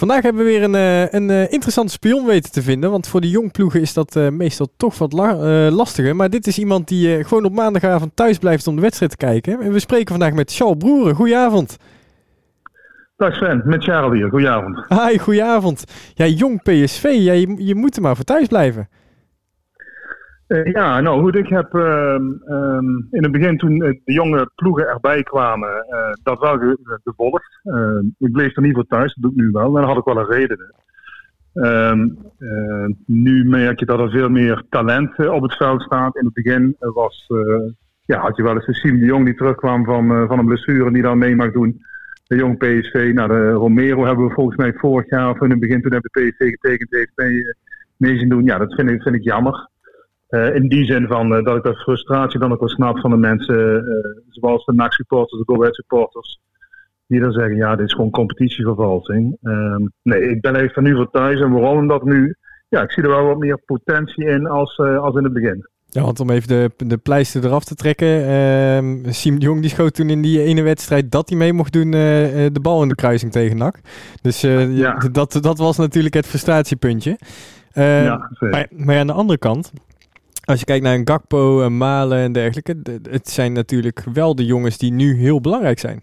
Vandaag hebben we weer een, uh, een uh, interessante spion weten te vinden. Want voor de jongploegen is dat uh, meestal toch wat la lastiger. Maar dit is iemand die gewoon op maandagavond thuis blijft om de wedstrijd te kijken. En we spreken vandaag met Charles Broeren. Goedenavond. Dag Sven, met Charles hier. Goedenavond. Hi, goedenavond. Ja, jong PSV. Ja, je, je moet er maar voor thuis blijven. Uh, ja, nou goed, ik heb uh, um, in het begin toen de jonge ploegen erbij kwamen, uh, dat wel ge gevolgd. Ehm, ik bleef er niet voor thuis, dat doe ik nu wel, maar daar had ik wel een reden. Nu merk je dat er veel meer talent op het veld staat. In het begin was, ja, had je wel eens een Siem de Jong die terugkwam van, van een blessure die dan mee mag doen. De jong PSV, nou de Romero hebben we volgens mij vorig jaar of in het begin toen hebben PSV getekend heeft mee, mee zien doen. Ja, dat vind ik, vind ik jammer. Uh, in die zin van uh, dat ik de frustratie dan ook wel snap van de mensen, uh, zoals de NAC supporters, de Go supporters, die dan zeggen, ja, dit is gewoon competitievervalsing. Ehm, nee, ik ben even nu voor thuis en waarom? Omdat nu, ja, ik zie er wel wat meer potentie in als, als in het begin. Ja, want om even de, de pleister eraf te trekken. Uh, Siem de Jong die schoot toen in die ene wedstrijd dat hij mee mocht doen de bal in de kruising tegen NAC. Dus ja. dat, dat was natuurlijk het frustratiepuntje. Ehm, ja, maar, maar aan de andere kant, als je kijkt naar een Gakpo, een Malen en dergelijke, het zijn natuurlijk wel de jongens die nu heel belangrijk zijn.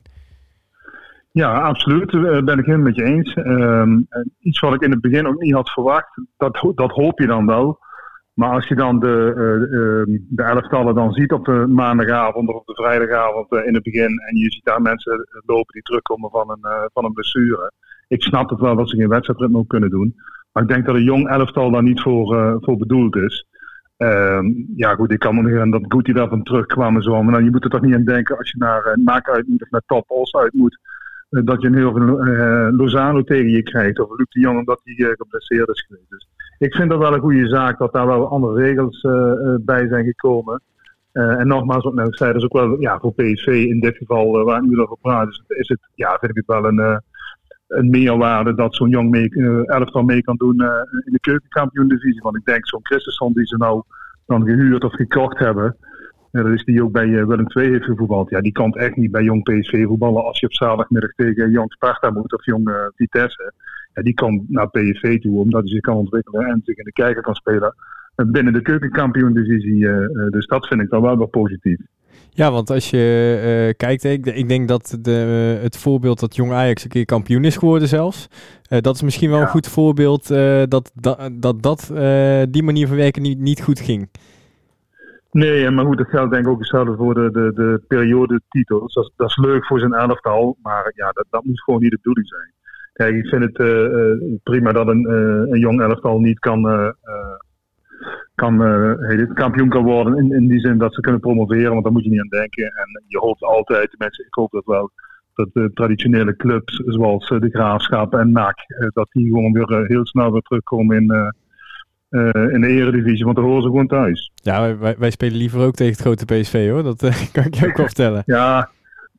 Ja, absoluut. Daar ben ik helemaal met je eens. Um, iets wat ik in het begin ook niet had verwacht, dat, dat hoop je dan wel. Maar als je dan de, uh, de elftallen dan ziet op de maandagavond of op de vrijdagavond in het begin. En je ziet daar mensen lopen die terugkomen van een, van een blessure. Ik snap het wel dat ze geen wedstrijdritme ook kunnen doen. Maar ik denk dat een jong elftal daar niet voor, voor bedoeld is. Um, ja, goed, ik kan me herinneren dat Guti daarvan terugkwam en zo. Maar dan, je moet er toch niet aan denken als je naar uh, Maak uit moet of naar Top Os uit moet. Uh, dat je een heel veel uh, Lozano tegen je krijgt. Of Luc de Jong omdat hij geblesseerd is geweest. Dus ik vind dat wel een goede zaak dat daar wel andere regels bij zijn gekomen. en nogmaals, wat ik zei, is ook wel ja, voor PSV in dit geval waar nu over praat. Dus is het, ja, vind ik het wel een een meerwaarde dat zo'n jong mee, uh, elftal mee kan doen uh, in de keukenkampioen-divisie. Want ik denk zo'n Christensen die ze nou dan gehuurd of gekocht hebben, uh, dat is die ook bij Willem II heeft gevoetbald. Ja, die kan echt niet bij jong PSV voetballen als je op zaterdagmiddag tegen jong Sparta moet of jong Vitesse. Ja, die kan naar PSV toe omdat hij zich kan ontwikkelen en zich in de kijker kan spelen binnen de keukenkampioen-divisie. dus dat vind ik dan wel wel positief. Ja, want als je uh, kijkt, ik, ik, denk dat de, uh, het voorbeeld dat Jong Ajax een keer kampioen is geworden zelfs, uh, dat is misschien wel ja. een goed voorbeeld dat dat, dat, dat die manier van werken niet, niet goed ging. Nee, maar goed, dat geldt denk ik ook hetzelfde voor de, de, de periode titels. Dat, dat, is leuk voor zijn elftal, maar ja, dat, dat moet gewoon niet de bedoeling zijn. Kijk, ik vind het prima dat een, een jong elftal niet kan kan, uh, kampioen kan worden. In, in die zin dat ze kunnen promoveren, want daar moet je niet aan denken. En je hoopt altijd, mensen, ik hoop dat wel, dat de traditionele clubs zoals uh, de Graafschap en NAC, uh, dat die gewoon weer heel snel weer terugkomen in, in de eredivisie, want daar horen ze gewoon thuis. Ja, wij, wij spelen liever ook tegen het grote PSV hoor, dat kan ik je ook wel vertellen. ja,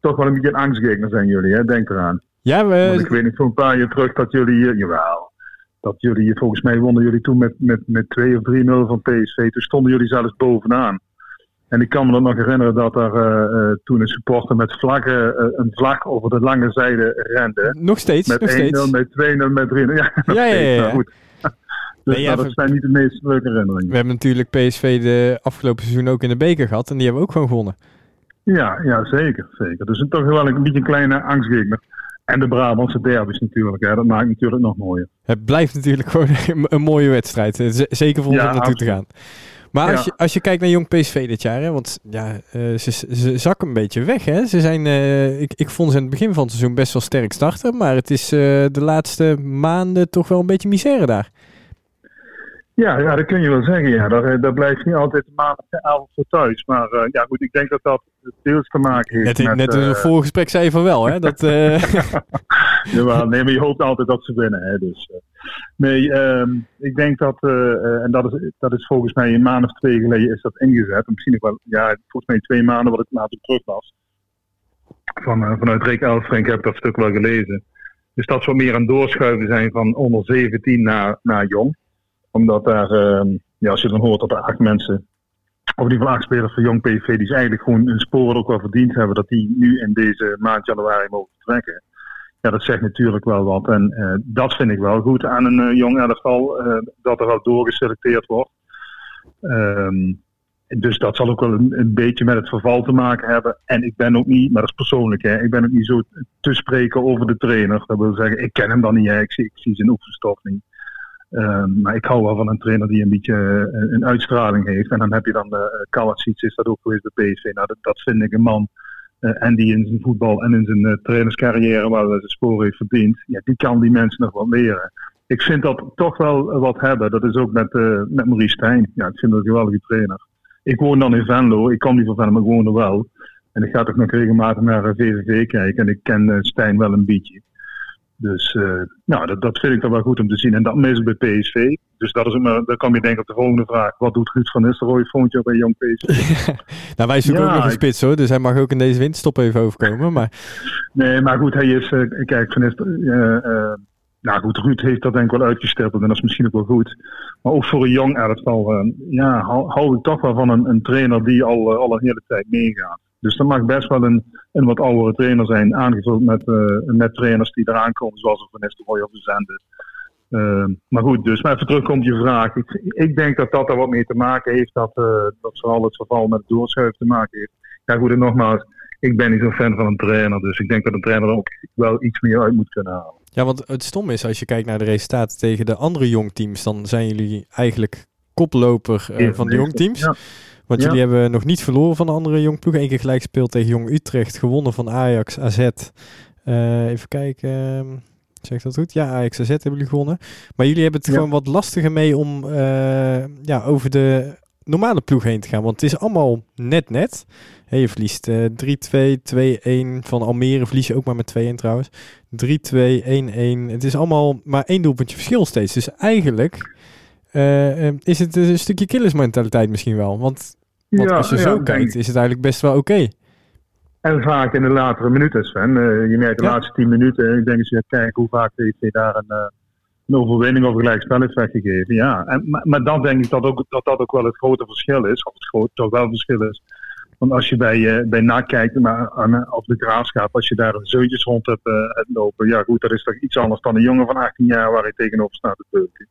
toch wel een beetje een angstgegner zijn jullie, hè? denk eraan. Ja, we... Want ik weet niet, voor een paar jaar terug dat jullie, jawel, dat jullie, volgens mij wonnen jullie toen met, met, met 2 of 3-0 van PSV. Toen stonden jullie zelfs bovenaan. En ik kan me dan nog herinneren dat er uh, uh, toen een supporter met vlaggen, uh, een vlag over de lange zijde rende. Nog steeds, met nog 1-0, steeds. met 2-0, met 3-0. Ja, ja, ja, ja, ja. goed. Dus nee, nou, dat zijn niet de meest leuke herinneringen. We hebben natuurlijk PSV de afgelopen seizoen ook in de beker gehad en die hebben we ook gewoon gewonnen. Ja, ja zeker, zeker. Dus toch wel een beetje een kleine angstgegner. En de Brabantse derbies natuurlijk. Hè. Dat maakt natuurlijk nog mooier. Het blijft natuurlijk gewoon een mooie wedstrijd. Zeker voor ons om naartoe te gaan. Maar als, je, als je kijkt naar Jong PSV dit jaar, hè, want ja, uh, ze, ze zakken een beetje weg. Hè? Ze zijn, uh, ik, ik vond ze in het begin van het seizoen best wel sterk starten. Maar het is uh, de laatste maanden toch wel een beetje misère daar. Ja, ja, dat kun je wel zeggen. Ja. Daar, eh, blijft niet altijd de maandagavond voor thuis. Maar uh, ja, goed, ik denk dat dat deels te maken heeft net, met... Net in een uh, voorgesprek zei je van wel, hè? Dat, uh... ja, nee, maar je hoopt altijd dat ze winnen. Hè, dus, nee, um, ik denk dat, en dat is, dat is volgens mij een maand of twee geleden is dat ingezet. Misschien nog wel, ja, volgens mij twee maanden wat ik later terug was. Van, vanuit Rick Elfrink heb ik dat stuk wel gelezen. Dus dat ze meer aan doorschuiven zijn van onder 17 naar, naar jong omdat daar, uh, ja, als je dan hoort dat er acht mensen, of die van acht spelers van Jong PV, die eigenlijk gewoon hun sporen ook wel verdiend hebben, dat die nu in deze maand januari mogen vertrekken. Ja, dat zegt natuurlijk wel wat. En dat vind ik wel goed aan een jong elftal, dat er wel doorgeselecteerd wordt. Um, dus dat zal ook wel een, een, beetje met het verval te maken hebben. En ik ben ook niet, maar dat is persoonlijk, hè, ik ben ook niet zo te spreken over de trainer. Dat wil zeggen, ik ken hem dan niet, ik, zie, ik zie zijn oefenstof niet. Um, maar ik hou wel van een trainer die een beetje uh, een uitstraling heeft. En dan heb je dan uh, Kalacic, is dat ook geweest bij PSV. Nou, dat, vind ik een man. Uh, en die in zijn voetbal en in zijn uh, trainerscarrière wel zijn sporen heeft verdiend. Ja, die kan die mensen nog wat leren. Ik vind dat toch wel wat hebben. Dat is ook met, met Maurice Stijn. Ja, ik vind dat een geweldige trainer ik woon dan in Venlo. Ik kom niet van Venlo, maar ik woon er wel. En ik ga toch nog regelmatig naar VVV eh, kijken. En ik ken uh, Stijn wel een beetje. Dus uh, nou, dat, dat vind ik dan wel goed om te zien. En dat meestal bij PSV. Dus dat is maar, dan kom je denken op de volgende vraag. Wat doet Ruud van Nistelrooy vond je bij Jong PSV? nou, wij zoeken ook nog een spits hoor. Dus hij mag ook in deze winterstop even overkomen. Maar... nee, maar goed, hij is... Uh, kijk, van Nistelrooy... Nou goed, Ruud heeft dat denk ik wel uitgestippeld en dat is misschien ook wel goed. Maar ook voor een jong elftal, ja, hou, hou, ik toch wel van een, een trainer die al, al een hele tijd meegaat. Dus dat mag best wel een, een wat oudere trainer zijn, aangevuld met, uh, met trainers die eraan komen, zoals Van Nistelrooy of de Zende. maar goed, dus maar even terug op je vraag. Ik, ik, denk dat dat er wat mee te maken heeft, dat, dat vooral het verval met het doorschuiven te maken heeft. Ja goed, en nogmaals, ik ben niet zo'n fan van een trainer, dus ik denk dat een trainer er ook wel iets meer uit moet kunnen halen. Ja, want het stom is, als je kijkt naar de resultaten tegen de andere jongteams, dan zijn jullie eigenlijk koploper uh, van de jongteams. Ja. Want jullie hebben nog niet verloren van de andere jongploeg. Eén keer gelijk gespeeld tegen Jong Utrecht, gewonnen van Ajax, AZ. Uh, eh, even kijken, uh, zeg dat goed? Ja, Ajax, AZ hebben jullie gewonnen. Maar jullie hebben het gewoon wat lastiger mee om uh, ja, over de normale ploeg heen te gaan. Want het is allemaal net-net. Hey, je verliest uh, 3-2, 2-1 van Almere. Verlies je ook maar met 2-1 trouwens. 3-2, 1-1. Het is allemaal maar één doelpuntje verschil steeds. Dus eigenlijk uh, is het een stukje killersmentaliteit misschien wel. Want, want ja, als je ja, zo kijkt, is het eigenlijk best wel oké. Okay. En vaak in de latere minuten, Sven. Uh, je merkt de laatste 10 minuten. Ik denk als je kijkt hoe vaak heeft hij daar een, uh, een overwinning of een gelijkspel heeft weggegeven. Ja, en, maar, maar, dan denk ik dat, ook, dat dat ook wel het grote verschil is. Of het grote, toch wel verschil is want als je bij, uh, bij NAC kijkt, maar aan, op de graafschap, als je daar zoetjes rond hebt, uh, lopen, ja goed, dat is toch iets anders dan een jongen van 18 jaar waar je tegenover staat te beuken.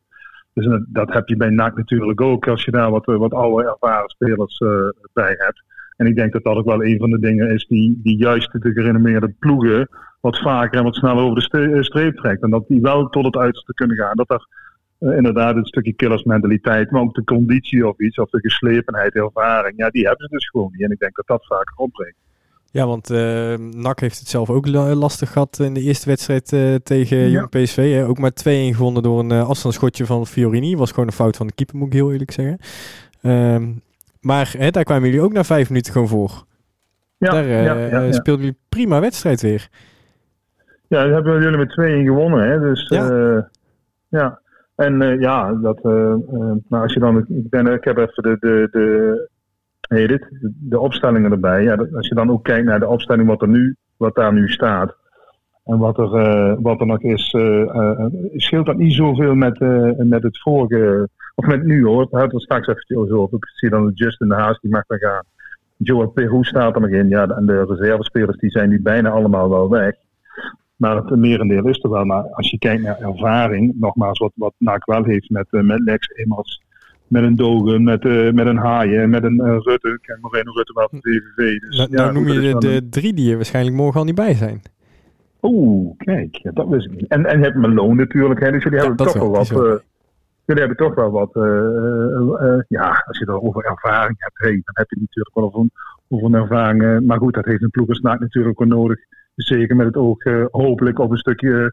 Dus uh, dat heb je bij NAC natuurlijk ook, als je daar wat, wat oude ervaren spelers bij hebt. En ik denk dat dat ook wel een van de dingen is die, die juist de gerenommeerde ploegen wat vaker en wat sneller over de streep trekt. En dat die wel tot het uiterste kunnen gaan. Dat er inderdaad een stukje killersmentaliteit, maar ook de conditie of iets, of de geslepenheid, de ervaring, ja, die hebben ze dus gewoon niet. En ik denk dat dat vaak opbrengt. Ja, want uh, NAC heeft het zelf ook lastig gehad in de eerste wedstrijd uh, tegen ja. PSV. Hè. Ook maar 2-1 gewonnen door een uh, afstandsschotje van Fiorini. Was gewoon een fout van de keeper, moet ik heel eerlijk zeggen. Uh, maar hè, daar kwamen jullie ook na vijf minuten gewoon voor. Ja, daar ja, ja, speelden jullie prima wedstrijd weer. Ja, daar hebben jullie met 2-1 gewonnen. Hè. Dus ja. ja. En ja, dat, maar als je dan, ik, ben, ik heb even de, de, de, heet het, de, opstellingen erbij. Ja, als je dan ook kijkt naar de opstelling wat, er nu, wat daar nu staat. En wat er, wat er nog is, scheelt dat niet zoveel met, met het vorige, of met nu hoor. Het houdt er straks even over. Ik zie dan Justin de Haas, die mag dan gaan. Joe Peru staat er nog in. Ja, en de reservespelers die zijn nu bijna allemaal wel weg. Maar het merendeel is er wel. Maar als je kijkt naar ervaring, nogmaals, wat, wat NAC wel heeft met, met Lex Immers, met een Dogen, met, uh, met een Haaien, met een uh, Rutte. Ik ken Moreno Rutte wel van VVV. Dus, nou, ja, nou noem je de, de, drie die er waarschijnlijk morgen al niet bij zijn. Oeh, kijk, ja, dat wist ik niet. En, en je hebt Malone natuurlijk, hè, dus jullie hebben toch wel wat... jullie hebben toch wel wat, ja, als je er over ervaring hebt, hey, dan heb je natuurlijk wel over een, over een ervaring. maar goed, dat heeft een ploegersnaak natuurlijk wel nodig zeker met het oog hopelijk op een stukje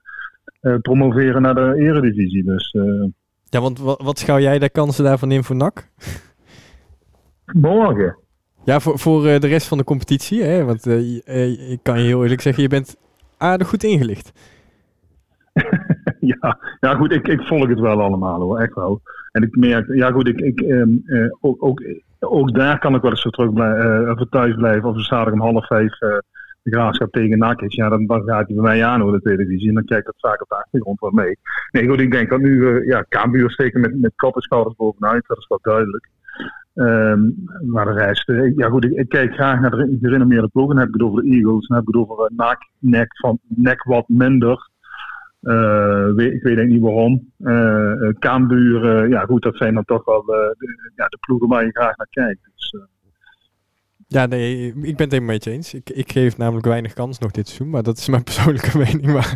promoveren naar de eredivisie. Dus, ja, want wat, wat schouw jij de kansen daarvan in voor NAC? Morgen. Ja, voor, voor de rest van de competitie. Hè? Want ik kan je heel eerlijk zeggen, je bent aardig goed ingelicht. ja, ja, goed, ik, ik volg het wel allemaal hoor, echt wel. En ik merk, ja goed, ik, ik, um, ook, ook, ook daar kan ik wel eens zo terug blijven, thuis blijven. Of zaterdag om half vijf de graafschap tegen NAC is, ja, dan, gaat hij bij mij aan op de televisie. En dan kijkt dat vaak op de achtergrond wel mee. Nee, goed, ik denk dat nu, uh, ja, Kaambuur steken met, met bovenuit, dat is wel duidelijk. Um, maar de rest, ja goed, ik, kijk graag naar de gerenommeerde ploegen. Dan heb ik het over de Eagles, dan heb ik het over NAC, nek, van, nek wat minder. Weet, ik weet niet waarom. Kaambuur, ja goed, dat zijn dan toch wel de, ja, de ploegen waar je graag naar kijkt. Dus, ja, nee, ik ben het helemaal met je eens. Ik, ik geef namelijk weinig kans nog dit seizoen, maar dat is mijn persoonlijke mening. Maar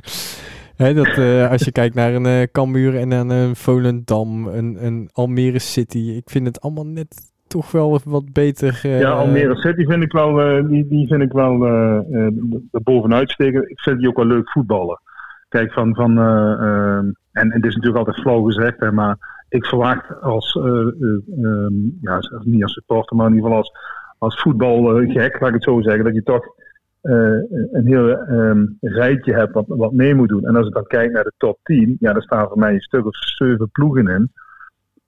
hè, dat, uh, als je kijkt naar een uh, Cambuur en dan een Volendam, een, een Almere City, ik vind het allemaal net toch wel wat beter. Ja, Almere City vind ik wel, die, die vind ik wel bovenuit steken. Ik vind die ook wel leuk voetballen. Kijk, van, van en, en het is natuurlijk altijd flauw gezegd, hè, maar ik verwacht als, um, ja, niet als supporter, maar in ieder geval als als voetbalgek, laat ik het zo zeggen, dat je toch uh, een heel um, rijtje hebt wat, wat mee moet doen. En als ik dan kijk naar de top 10, ja, daar staan voor mij een stuk of zeven ploegen in.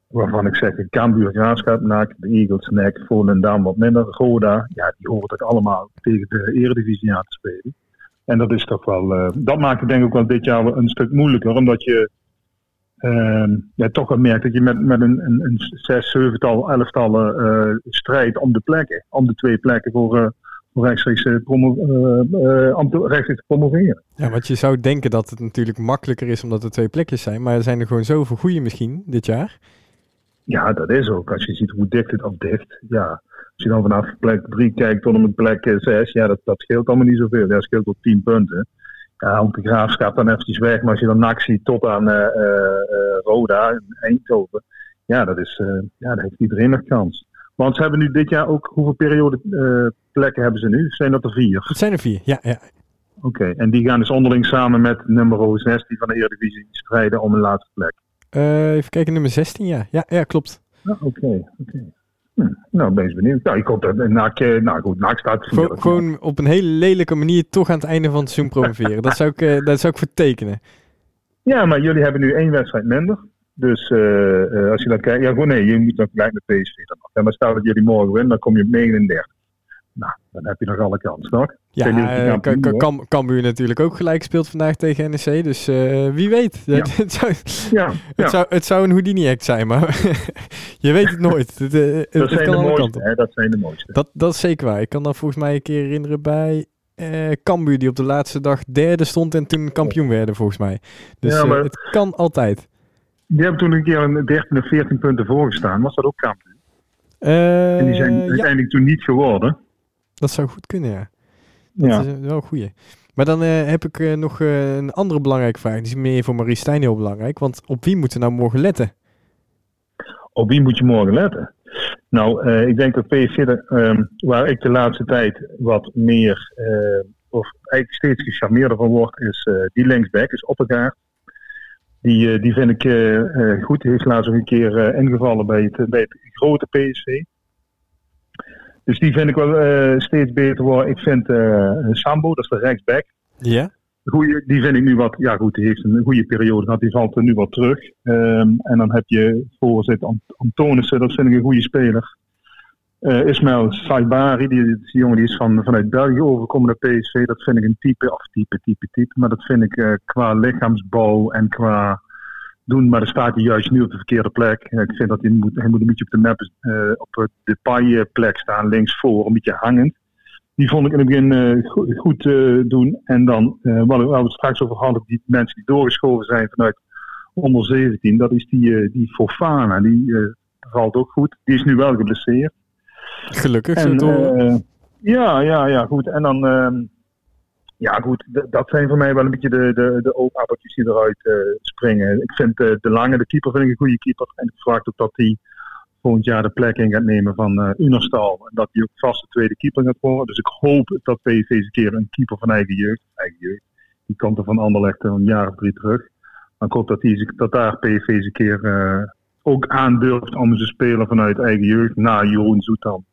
Waarvan ik zeg, Cambuur, Graafschap, NAC, de Eagles, NEC, Volendam, wat minder, Roda. Ja, die horen toch allemaal tegen de Eredivisie aan te spelen. En dat is toch wel, uh, dat maakt het denk ik ook wel dit jaar een stuk moeilijker. Omdat je ja, toch wel merkt dat je met, met een, een, een zes, zevental, elftallen uh, strijdt om de plekken. Om de twee plekken voor, uh, voor rechtstreeks, uh, promo, rechtstreeks te promoveren. Ja, want je zou denken dat het natuurlijk makkelijker is omdat er twee plekjes zijn. Maar er zijn er gewoon zoveel goede misschien dit jaar. Ja, dat is ook. Als je ziet hoe dicht het afdicht. Ja, als je dan vanaf plek 3 kijkt tot en met plek 6, ja, dat, dat scheelt allemaal niet zoveel. Dat scheelt tot 10 punten ja, om de graafschap dan eventjes weg. Maar als je dan NAC ziet tot aan uh, uh, Roda, Eindhoven. Ja, dat is, ja, daar heeft iedereen nog kans. Want ze hebben nu dit jaar ook, hoeveel periode plekken hebben ze nu? Zijn dat er vier? Het zijn er vier, ja. ja. Oké, en die gaan dus onderling samen met nummer 16 van de Eredivisie strijden om een laatste plek. even kijken, nummer 16, ja. Ja, ja klopt. Oké, oké. Hm, nou, ben eens benieuwd. Nou, ik hoop dat NAC, nou goed, NAC staat Gewoon, gewoon op een hele lelijke manier toch aan het einde van het seizoen promoveren. dat, zou ik, uh, dat zou ik vertekenen. Ja, maar jullie hebben nu één wedstrijd minder. Dus uh, uh, als je dan kijkt, ja, gewoon nee, je moet dan gelijk met PSV dan maar stel dat jullie morgen winnen, dan kom je op 39. Nou, dan heb je nog alle kans, toch? Ja, uh, kan, Cambuur natuurlijk ook gelijk speelt vandaag tegen NEC. Dus uh, wie weet. Ja. het, zou, ja, het, Zou, het zou een Houdini-act zijn, maar je weet het nooit. Het, uh, dat, zijn de mooiste, hè? dat zijn de mooiste. Dat, dat is zeker waar. Ik kan dat volgens mij een keer herinneren bij uh, Cambuur... die op de laatste dag derde stond en toen kampioen werden, volgens mij. Dus ja, maar, het kan altijd. Die hebben toen een keer een 13 of 14 punten voorgestaan. Was dat ook Cambuur? en die zijn uiteindelijk toen niet geworden. Dat zou goed kunnen, ja. Dat ja. is eh, wel een goeie. Maar dan uh, heb ik uh, nog uh, een andere belangrijke vraag. Die is meer voor Marie Stijn heel belangrijk. Want op wie moeten we nou morgen letten? Op wie moet je morgen letten? Nou, ik denk dat PSV, um, waar ik de laatste tijd wat meer, of eigenlijk steeds gecharmeerder van word, is die linksback, is Oppegaard. Die, die vind ik goed. Die heeft laatst nog een keer ingevallen bij het, bij het grote PSV. Dus die vind ik wel uh, steeds beter worden. Ik vind uh, Sambo, dat is de rechtsback. Ja. Goeie, die vind ik nu wat, ja goed, die heeft een goede periode gehad, die valt er nu wat terug. Um, en dan heb je voorzitter Ant Antonissen, dat vind ik een goede speler. Uh, Ismail Saibari, die, die jongen die is van, vanuit België overgekomen naar PSV. Dat vind ik een type, of type, type, type. Maar dat vind ik qua lichaamsbouw en qua doen, maar dan staat hij juist nu op de verkeerde plek. Ik vind dat hij moet, hij moet een beetje op de map, uh, op de paai-plek staan, links voor, een beetje hangend. Die vond ik in het begin uh, goed, goed uh, doen. En dan, wat we het straks over hadden, die mensen die doorgeschoven zijn vanuit onder 17, dat is die, die Fofana. Die valt ook goed. Die is nu wel geblesseerd. Gelukkig. En, ja, ja, ja, goed. En dan ehm, ja, goed, dat zijn voor mij wel een beetje de, de, de oogappeltjes die eruit uh, springen. Ik vind uh, de Lange, de keeper, vind ik een goede keeper. En ik verwacht ook dat hij volgend jaar de plek in gaat nemen van uh, Unerstal. En dat hij ook vast de tweede keeper gaat worden. Dus ik hoop dat PSV een keer een keeper van eigen jeugd, eigen jeugd die komt er van Anderlecht een jaar of drie terug. Dan ik hoop dat, hij, dat daar PSV een keer ook aandurft om ze spelen vanuit eigen jeugd. Na Jeroen Zoetan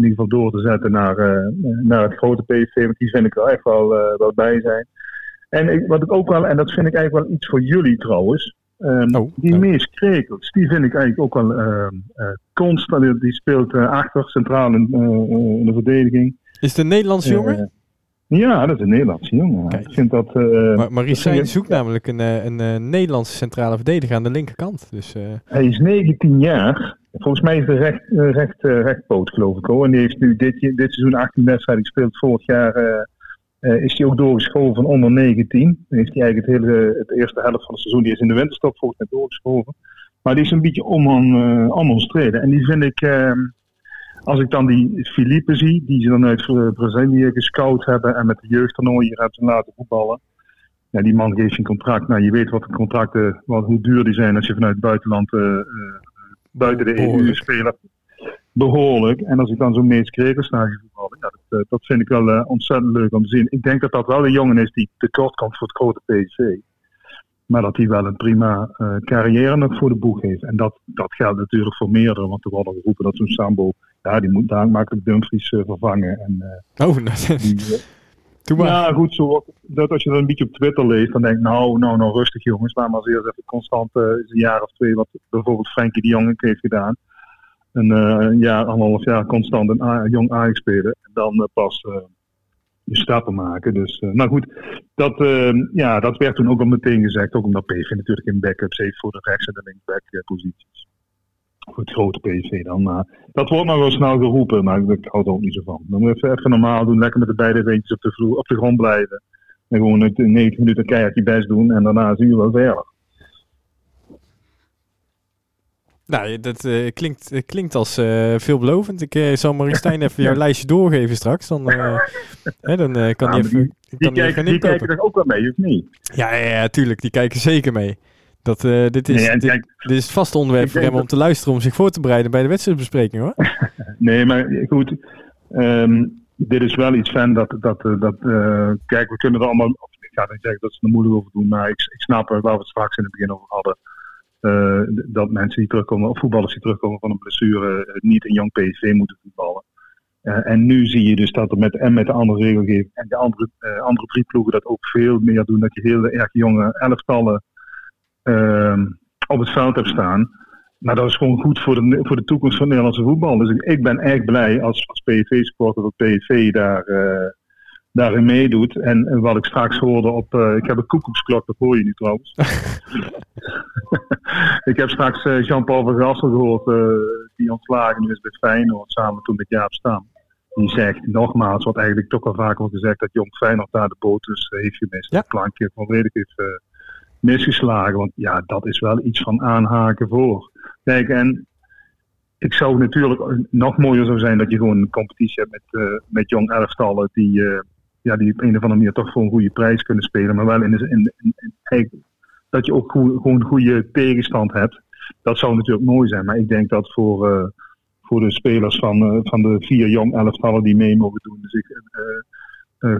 in ieder geval door te zetten naar, uh, naar het grote PSV. Want die vind ik er echt wel, uh, wel bij zijn. En ik, wat ik ook wel, en dat vind ik eigenlijk wel iets voor jullie trouwens. Um, oh, die. Mees Krekels, die vind ik eigenlijk ook wel uh, constant. Die speelt achter, centraal in, in, de verdediging. Is het een Nederlandse jongen? Ja, dat is een Nederlandse jongen. Kijk. Ik vind dat. Maar Marie zoekt namelijk een, een, een, Nederlandse centrale verdediger aan de linkerkant. Dus, Hij is 19 jaar. Volgens mij is de recht, recht, rechtpoot, geloof ik hoor. En die heeft nu dit, dit seizoen 18 wedstrijden gespeeld. Vorig jaar is hij ook doorgeschoven van onder 19. Dan heeft hij eigenlijk het hele, het eerste helft van het seizoen. Die is in de winterstop volgens mij doorgeschoven. Maar die is een beetje onomstreden. En die vind ik, ehm, als ik dan die Philippe zie, die ze dan uit Brazilië gescout hebben en met de jeugdtoernooi hier hebben laten voetballen. Ja, die man geeft je een contract. Nou, je weet wat de contracten, wat, hoe duur die zijn als je vanuit het buitenland, uh, buiten de EU speler. Behoorlijk. En als ik dan zo'n Mees naar voetballen, ja, dat, dat vind ik wel ontzettend leuk om te zien. Ik denk dat dat wel een jongen is die tekort komt voor het grote PSV. Maar dat hij wel een prima uh, carrière nog voor de boeg heeft. En dat, dat geldt natuurlijk voor meerdere. Want er worden geroepen dat zo'n Sambo. Ja, die moet daar makkelijk Dumfries uh, vervangen. En, oh, die, maar. Ja, goed. Zo, dat als je dat een beetje op Twitter leest. Dan denk ik, nou, nou, nou, rustig jongens. Maar maar eens even constant een jaar of twee. Wat bijvoorbeeld Frenkie de Jong heeft gedaan. Een, een jaar, anderhalf jaar constant een jong Ajax spelen. En dan pas stappen maken. Dus, nou goed, dat, uh, ja, dat werd toen ook al meteen gezegd. Ook omdat PSV natuurlijk in backups heeft voor de rechts- en de linksback uh, posities. Voor het grote PSV dan. Maar dat wordt maar wel snel geroepen, maar ik hou er ook niet zo van. Dan moet je even, normaal doen, lekker met de beide beentjes op de, vloer, op de grond blijven. En gewoon in 90 minuten keihard je best doen en daarna zien we wel verder. Nou, dat uh, klinkt, uh, klinkt als uh, veelbelovend. Ik zal Maristijn even jouw lijstje doorgeven straks. Dan, hè, dan kan hij even. Die, die, kijken, die kijken er ook wel mee, of niet? Ja, ja, ja, tuurlijk. Die kijken zeker mee. Dat, dit, is, nee, kijk, dit, is het vaste onderwerp voor hem om te luisteren, om zich voor te bereiden bij de wedstrijdbespreking hoor. nee, maar goed. Um, dit is wel iets van dat. dat, dat kijk, we kunnen er allemaal. Ik ga niet zeggen dat ze er moeilijk over doen, maar ik, ik snap waar we het straks in het begin over hadden uh, dat mensen die terugkomen, of voetballers die terugkomen van een blessure, niet in jong PSV moeten voetballen. Uh, en nu zie je dus dat er met, en met de andere regelgeving en de andere, andere drie ploegen dat ook veel meer doen. Dat je heel erg jonge elftallen ehm, op het veld hebt staan. Maar dat is gewoon goed voor de, voor de toekomst van Nederlandse voetbal. Dus ik, ik ben erg blij als, als PSV-supporter dat PSV daar daarin meedoet. En wat ik straks hoorde op. Uh, ik heb een koekoeksklok, dat hoor je nu trouwens. ik heb straks uh, Jean-Paul van Gassel gehoord, die ontslagen is bij Feyenoord, samen toen met Jaap Stam. Die zegt nogmaals, wat eigenlijk toch al vaak wordt gezegd, dat Jong Feyenoord daar de boot dus heeft gemist. Ja. Het plankje volledig heeft misgeslagen. Want ja, dat is wel iets van aanhaken voor. Kijk, en ik zou natuurlijk nog mooier zou zijn dat je gewoon een competitie hebt met, met jong elftallen die ja, die op een of andere manier toch voor een goede prijs kunnen spelen. Maar wel in, de, in, in, dat je ook gewoon een goede tegenstand hebt. Dat zou natuurlijk mooi zijn. Maar ik denk dat voor, uh, voor de spelers van, van de vier jong elftallen die mee mogen doen. Dus ik uh,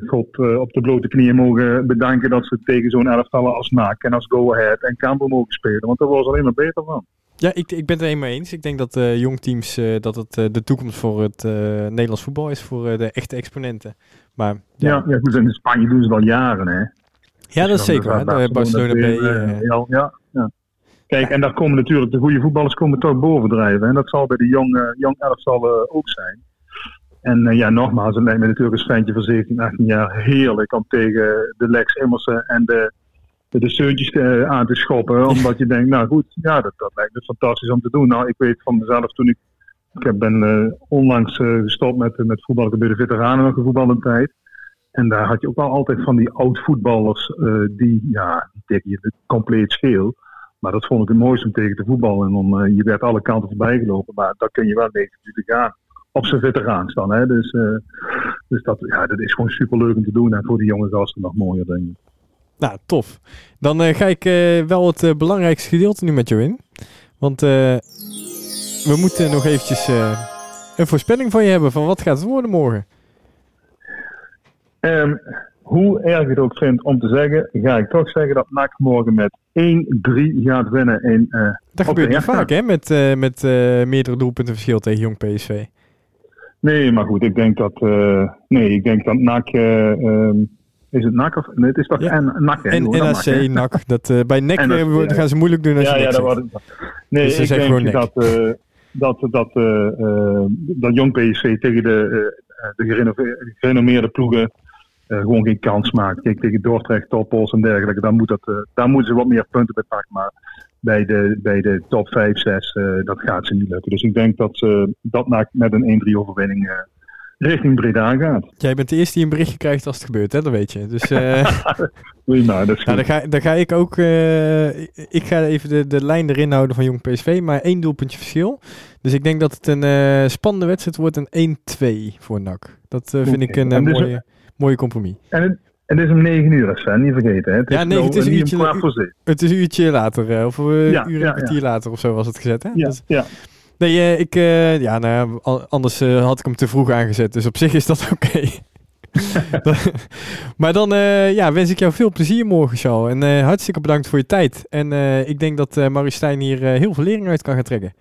God op de blote knieën mogen bedanken dat ze tegen zo'n elftallen als NAC en als Go Ahead en Campbell mogen spelen. Want daar was alleen maar beter van. Ja, ik, ik ben het er helemaal eens. Ik denk dat uh, jongteams uh, dat het uh, de toekomst voor het Nederlands voetbal is voor de echte exponenten. Maar, ja, ja, goed, in Spanje doen ze al jaren, hè. Ja, dat is zeker. Hè? Barcelona B. ja, ja, ja. Kijk, en daar komen natuurlijk de goede voetballers komen toch bovendrijven. En dat zal bij de jong, jong elftal ook zijn. En ja, nogmaals, het lijkt me natuurlijk een ventje van 17, 18 jaar heerlijk om tegen de Lex Emerson en de de steuntjes uh, aan te schoppen. Omdat je denkt, nou goed, ja, dat, dat lijkt me fantastisch om te doen. Nou, ik weet van mezelf toen ik. Ik ben uh, onlangs uh, gestopt met, met voetballen bij de veteranen nog een tijd. En daar had je ook wel altijd van die oud-voetballers die, ja, die tegen je compleet scheel. Maar dat vond ik het mooiste om tegen te voetballen. En dan, je werd alle kanten voorbij gelopen. Maar daar kun je wel 90 minuten gaan. Op zijn veteraans dan. Hè? Dus, dus dat, ja, dat is gewoon super leuk om te doen. En voor die jonge gasten nog mooier, denk ik. Nou, tof. Dan uh, ga ik uh, wel het belangrijkste gedeelte nu met jou in. Want we moeten nog eventjes een voorspelling van je hebben van wat gaat het worden morgen. Um, hoe erg ik het ook vind om te zeggen, ga ik toch zeggen dat NAC morgen met 1-3 gaat winnen. In, dat gebeurt niet vaak, hè? Met, met meerdere doelpunten verschil tegen Jong PSV. Nee, maar goed, ik denk dat, nee, ik denk dat NAC... Um, is het NAC of? Nee, het is toch ja. en, NAC. En NAC, NAC. Dat, uh, bij NEC uh, gaan ze moeilijk doen als ja, je ja, dat wordt Nee, dus ik denk dat, uh, dat, dat, dat Jong PSV tegen de, de gerenommeerde ploegen gewoon geen kans maakt. Kijk, tegen Dordrecht, Toppos en dergelijke, dan moet dat, daar moeten ze wat meer punten bij pakken. Maar bij de, bij de top 5, 6, dat gaat ze niet lukken. Dus ik denk dat ze dat met een 1-3 overwinning richting Breda gaat. Jij bent de eerste die een berichtje krijgt als het gebeurt, hè? dat weet je. Dus, nou, dat is nou, dan, ga, dan ga ik ook, ik ga even de, de lijn erin houden van Jong PSV, maar één doelpuntje verschil. Dus ik denk dat het een spannende wedstrijd wordt, een 1-2 voor NAC. Dat vind okay. ik een dus mooie, mooie compromis. En het, het is om 9 uur, Sven, niet vergeten. Hè? Het ja, nee, het is, een uurtje, het is een uurtje later, of een ja, uur en een kwartier later of zo was het gezet. Hè? Ja, dus, ja. Nee, uh, ik, uh, ja, nou, anders uh, had ik hem te vroeg aangezet. Dus op zich is dat oké. Okay. maar dan ja, wens ik jou veel plezier morgen, Charles. En hartstikke bedankt voor je tijd. En ik denk dat uh, Maurice hier heel veel lering uit kan gaan trekken.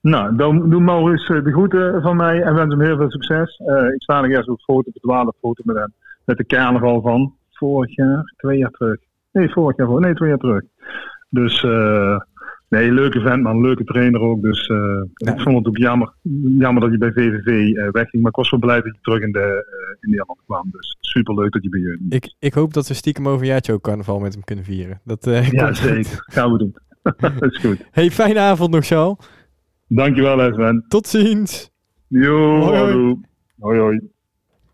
Nou, dan doe Maurice de groeten van mij en wens hem heel veel succes. ik sta nog eerst op foto, op de foto met hem. Met de carnaval van vorig jaar, twee jaar terug. Nee, vorig jaar, nee, twee jaar terug. Dus... Nee, leuke vent man, leuke trainer ook. Dus uh, ik vond het ook jammer, jammer dat hij bij VVV uh, eh, wegging. Maar ik was wel blij dat hij terug in, de, in Nederland kwam. Dus super leuk dat hij bij jullie is. Ik, ik hoop dat we stiekem over jaartje ook carnaval met hem kunnen vieren. Dat, ja, zeker. Gaan we doen. dat is goed. Hey, fijne avond nog, Charles. Dankjewel, Sven. Tot ziens. Jo, hoi. hoi. hoi, hoi.